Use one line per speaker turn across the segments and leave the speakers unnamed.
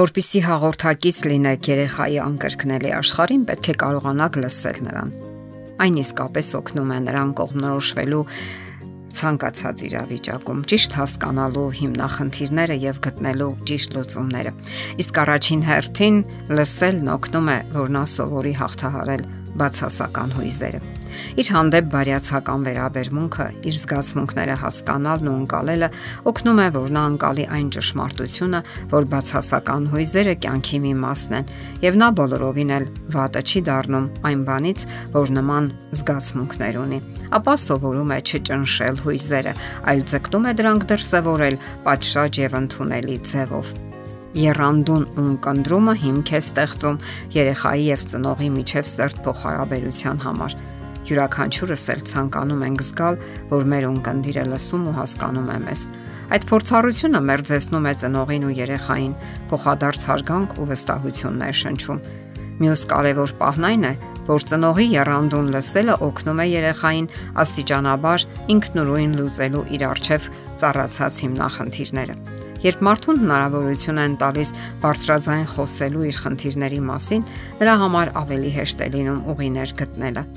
Որպիսի հաղորդակից լինեք երեխայի անկրկնելի աշխարհին, պետք է կարողանաք լսել նրան։ Այն իսկապես օգնում է նրան կողմնորոշվելու ցանկացած իրավիճակում, ճիշտ հասկանալու հիմնախնդիրները եւ գտնելու ճիշտ լուծումները։ Իսկ առաջին հերթին լսելն օգնում է, որ նա սովորի հաղթահարել բացասական հույզերը։ Իր հանդեպ բարյացակամ վերաբերմունքը, իր զգացմունքները հասկանալն ու ընկալելը օգնում է, որ նա անցալի այն ճշմարտությունը, որ բացասական հույզերը կյանքի մի մասն են, եւ նա բոլորովին էլ վատը չի դառնում այն բանից, որ նման զգացմունքներ ունի։ Ապա սովորում է չճնշել հույզերը, այլ ձգտում է դրանք դրսևորել պատշաճ եւ ընդունելի ձևով երանդուն ունկնդրումը հիմք է ստեղծում երեխայի եւ ծնողի միջև սերտ փոխհարաբերության համար յուրաքանչյուրս էլ ցանկանում ենք զգալ, որ մեր ունկնդիրը լսում ու հասկանում է մեզ։ Այդ փորձառությունը մերձեցնում է ծնողին ու երեխային, փոխադարձ հարգանք ու վստահություններ շնչում։ Մյուս կարևոր պահն այն է, որ ծնողի երանդուն լսելը օգնում է երեխային աստիճանաբար ինքնուրույն լուծելու իր արժև ծառացած հիմնախնդիրները։ Երբ մարդուն հնարավորություն են տալիս բարձրաձայն խոսելու իր խնդիրների մասին, նրա համար ավելի հեշտ է լինում ուղիներ գտնելը։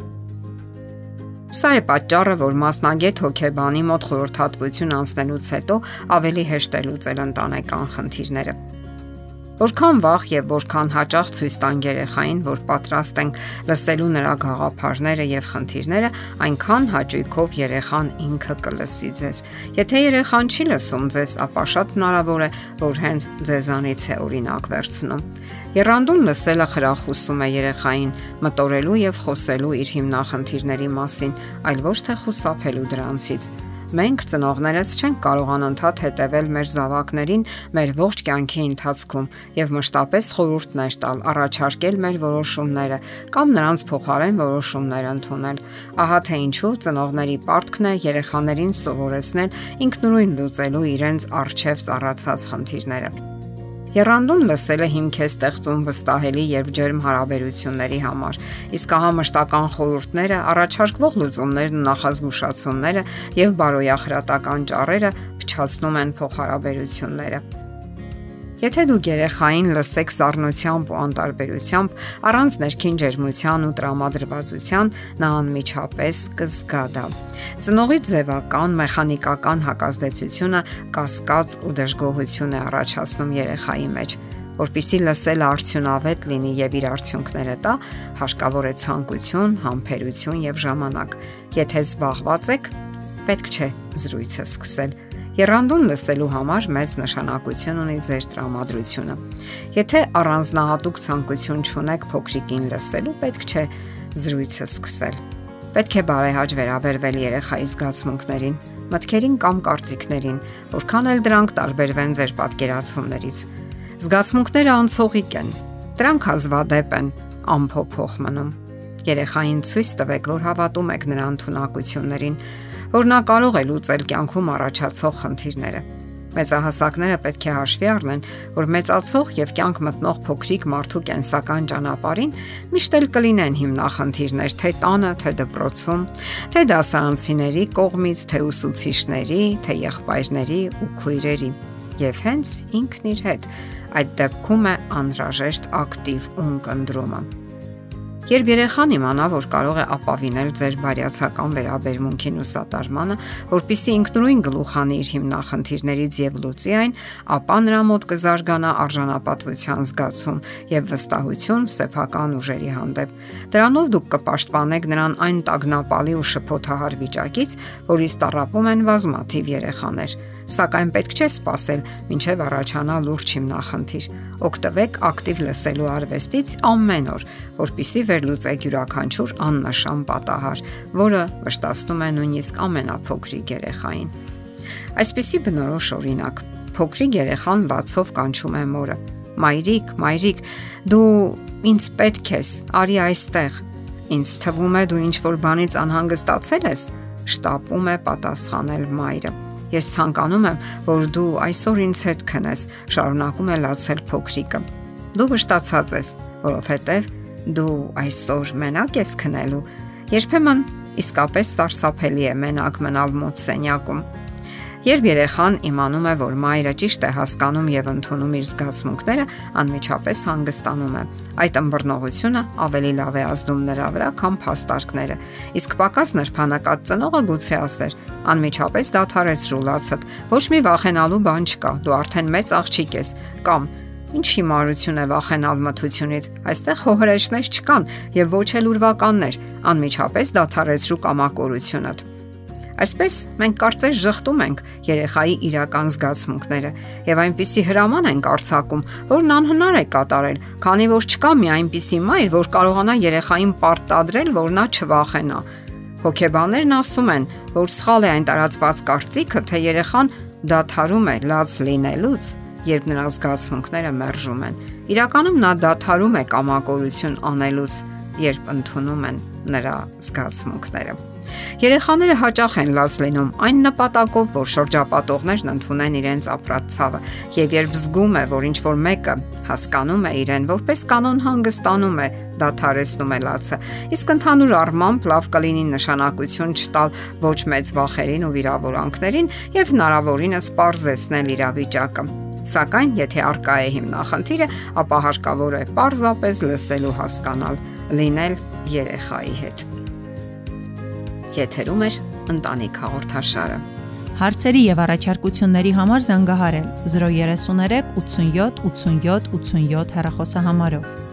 Սա է պատճառը, որ մասնագետ հոգեբանի մոտ խորհրդատվություն անցնելուց հետո ավելի հեշտ է լուծել ընտանեկան խնդիրները։ Որքան վաղ եւ որքան հաճախ ցույց տան երեխային, որ պատրաստ ենք լսելու նրա գաղափարները եւ խնդիրները, այնքան հաճույքով երեխան ինքը կլսի ձեզ։ Եթե երեխան չի լսում ձեզ, ապա շատ հնարավոր է, որ հենց ձեզանից է օրինակ վերցնում։ Երանդուն լսելը խրախուսում է երեխային մտորելու եւ խոսելու իր հիմնախնդիրների մասին, այլ ոչ թե խուսափելու դրանցից։ Մենք ծնողներս չենք կարող անընդհատ հետևել մեր զավակներին մեր ողջ կյանքի ընթացքում եւ մշտապես խորհուրդներ տալ, առաջարկել մեր որոշումները կամ նրանց փոխարեն որոշումներ ընդունել։ Ահա թե ինչու ծնողների պարտքն է երեխաներին սովորեցնել ինքնուրույն լուծելու իրենց արժև ծառացած խնդիրները։ Երանդուն լսելը հիմք է ստեղծում վստահելի եւ ջերմ հարաբերությունների համար։ Իսկ ահա մշտական խորհուրդները, առաջարկվող լուծումներն ու նախազգուշացումները եւ բարոյախրատական ճառերը փչացնում են փոխհարաբերությունները։ Եթե դուք երեխային լսեք սառնությամբ ու անտարբերությամբ, առանց ներքին ջերմության ու տրամադրվածության, նա անմիջապես կզգա դա։ Ծնողի ձևական, մեխանիկական հակազդեցությունը կասկած ու դժգոհություն է առաջացնում երեխայի մեջ որpիսի լսել արդյունավետ լինի եւ իր արդյունքները տա, հարկավոր է ցանկություն, համբերություն եւ ժամանակ։ Եթե զբաղված եք, պետք չէ զրույցը սկսել Երանդուն լսելու համար մեծ նշանակություն ունի ձեր տրամադրությունը։ Եթե առանձնահատուկ ցանկություն չունեք փոքրիկին լսելու, պետք չէ զրույցը սկսել։ Պետք է բարեհաճ վերաբերվել երեխայի զգացմունքներին, մտքերին կամ կարծիքներին, որքան էլ դրանք տարբերվեն ձեր պատկերացումներից։ Զգացմունքները անցողիկ են։ Դրանք հազվադեպ են, ամփոփող մնում։ Երեխային ցույց տվեք, որ հավատում եք նրա ընտունակություններին, որ նա կարող է լուծել կյանքում առաջացող խնդիրները։ Մեծահասակները պետք է հաշվի առնեն, որ մեծացող եւ կյանք մտնող փոքրիկ մարդու կենսական ճանապարհին միշտ էլ կլինեն հիմնախնդիրներ, թե տանը, թե դպրոցում, թե դասարանցիների կողմից, թե ուսուցիչների, թե եղբայրների ու քույրերի եւ հենց ինքն իր հետ։ Այդ դեպքում է անհրաժեշտ ակտիվ ունկնդրումը։ Երբ երեխան իմանա, որ կարող է ապավինել ձեր բարյացակամ վերաբերմունքին ու սատարմանը, որpիսի ինքնուրույն գլուխանի իր հիմնախնդիրներից եւ լուծի այն, ապա նրա մոտ կզարգանա արժանապատվության զգացում եւ վստահություն սեփական ուժերի հանդեպ։ Դրանով դուք կպաշտպանեք նրան այն տագնապալի ու շփոթահար վիճակից, որից տարապում են բազմաթիվ երեխաներ սակայն պետք չէ սпасել, ինչև առաջանա լուրջ հիմնախնդիր։ Օգտվեք ակտիվ լսելու արվեստից ամեն օր, որpիսի վերլուծեք յուրաքանչյուր աննշան պատահար, որը վշտացնում է նույնիսկ ամենափոքրիկ երեխային։ Այսպիսի բնորոշ օրինակ փոքրիկ երեխան բացով կանչում է մորը. Մայրիկ, մայրիկ, դու ինձ պետք ես, արի այստեղ։ Ինձ թվում է դու ինչ որ բանից անհանգստացել ես, շտապում է պատասխանել մայրը։ Ես ցանկանում եմ, որ դու այսօր ինձ հետ քնես, շարունակում է լացել փոքրիկը։ Դու վշտացած ես, որովհետև դու այսօր մենակ ես քնելու։ Երբեմն իսկապես սարսափելի է մենակ մնալ մոտ սենյակում։ Երբ երեխան իմանում է, որ մայրը ճիշտ է հասկանում եւ ընդունում իր զգացմունքները, անմիջապես հանգստանում է։ Այդ ըմբռնողությունը ավելի լավ է ազդում նրա վրա, քան փաստարկները։ Իսկ պակաս նրբանակած ծնողը գուցե ասեր. անմիջապես դադարեցրու լացդ, ոչ մի վախենալու բան չկա, դու արդեն մեծ աղջիկ ես, կամ Ինչ հիմարություն է վախենալ մթությունից։ Այստեղ հոհրեշներ չկան եւ ոչ էլ ուրվականներ։ Անմիջապես դադարեցրու կամակորությունդ։ Այսպես մենք կարծես շղթում ենք երեխայի իրական զգացմունքները եւ այնպիսի հրաման ենք արྩակում, որն անհնար է կատարել, քանի որ չկա մի այնպիսի մայր, որ կարողանա երեխային պարտադրել, որ նա չվախենա։ Հոգեբաններն ասում են, որ սխալ է այն տարածված կարծիքը, թե երեխան դադարում է լաց լինելուց, երբ նրա զգացմունքները մերժում են։ Իրականում նա դադարում է կամակորություն անելուց, երբ ընդունում են նրա զգացմունքները։ Երեխաները հաճախ են լաց լինում այն նպատակով, որ շրջապատողներն ընդունեն իրենց ապրած ցավը, եւ երբ զգում է, որ ինչ որ մեկը հասկանում է իրեն, որպես կանոն հանգստանում է, դադարեցնում է լացը։ Իսկ ընդհանուր առմամբ լավ կլինի նշանակություն չտալ ոչ մեծ վախերին ու վիրավորանքներին եւ հնարավորինս parzesնել իրավիճակը։ Սակայն, եթե արկա է հիմնախնդիրը, ապա հարկավոր է parzapes լսել ու հասկանալ, լինել երեխայի հետ։ Եթերում է ընտանիք հաղորդաշարը։
Հարցերի եւ առաջարկությունների համար զանգահարել 033 87 87 87 հեռախոսահամարով։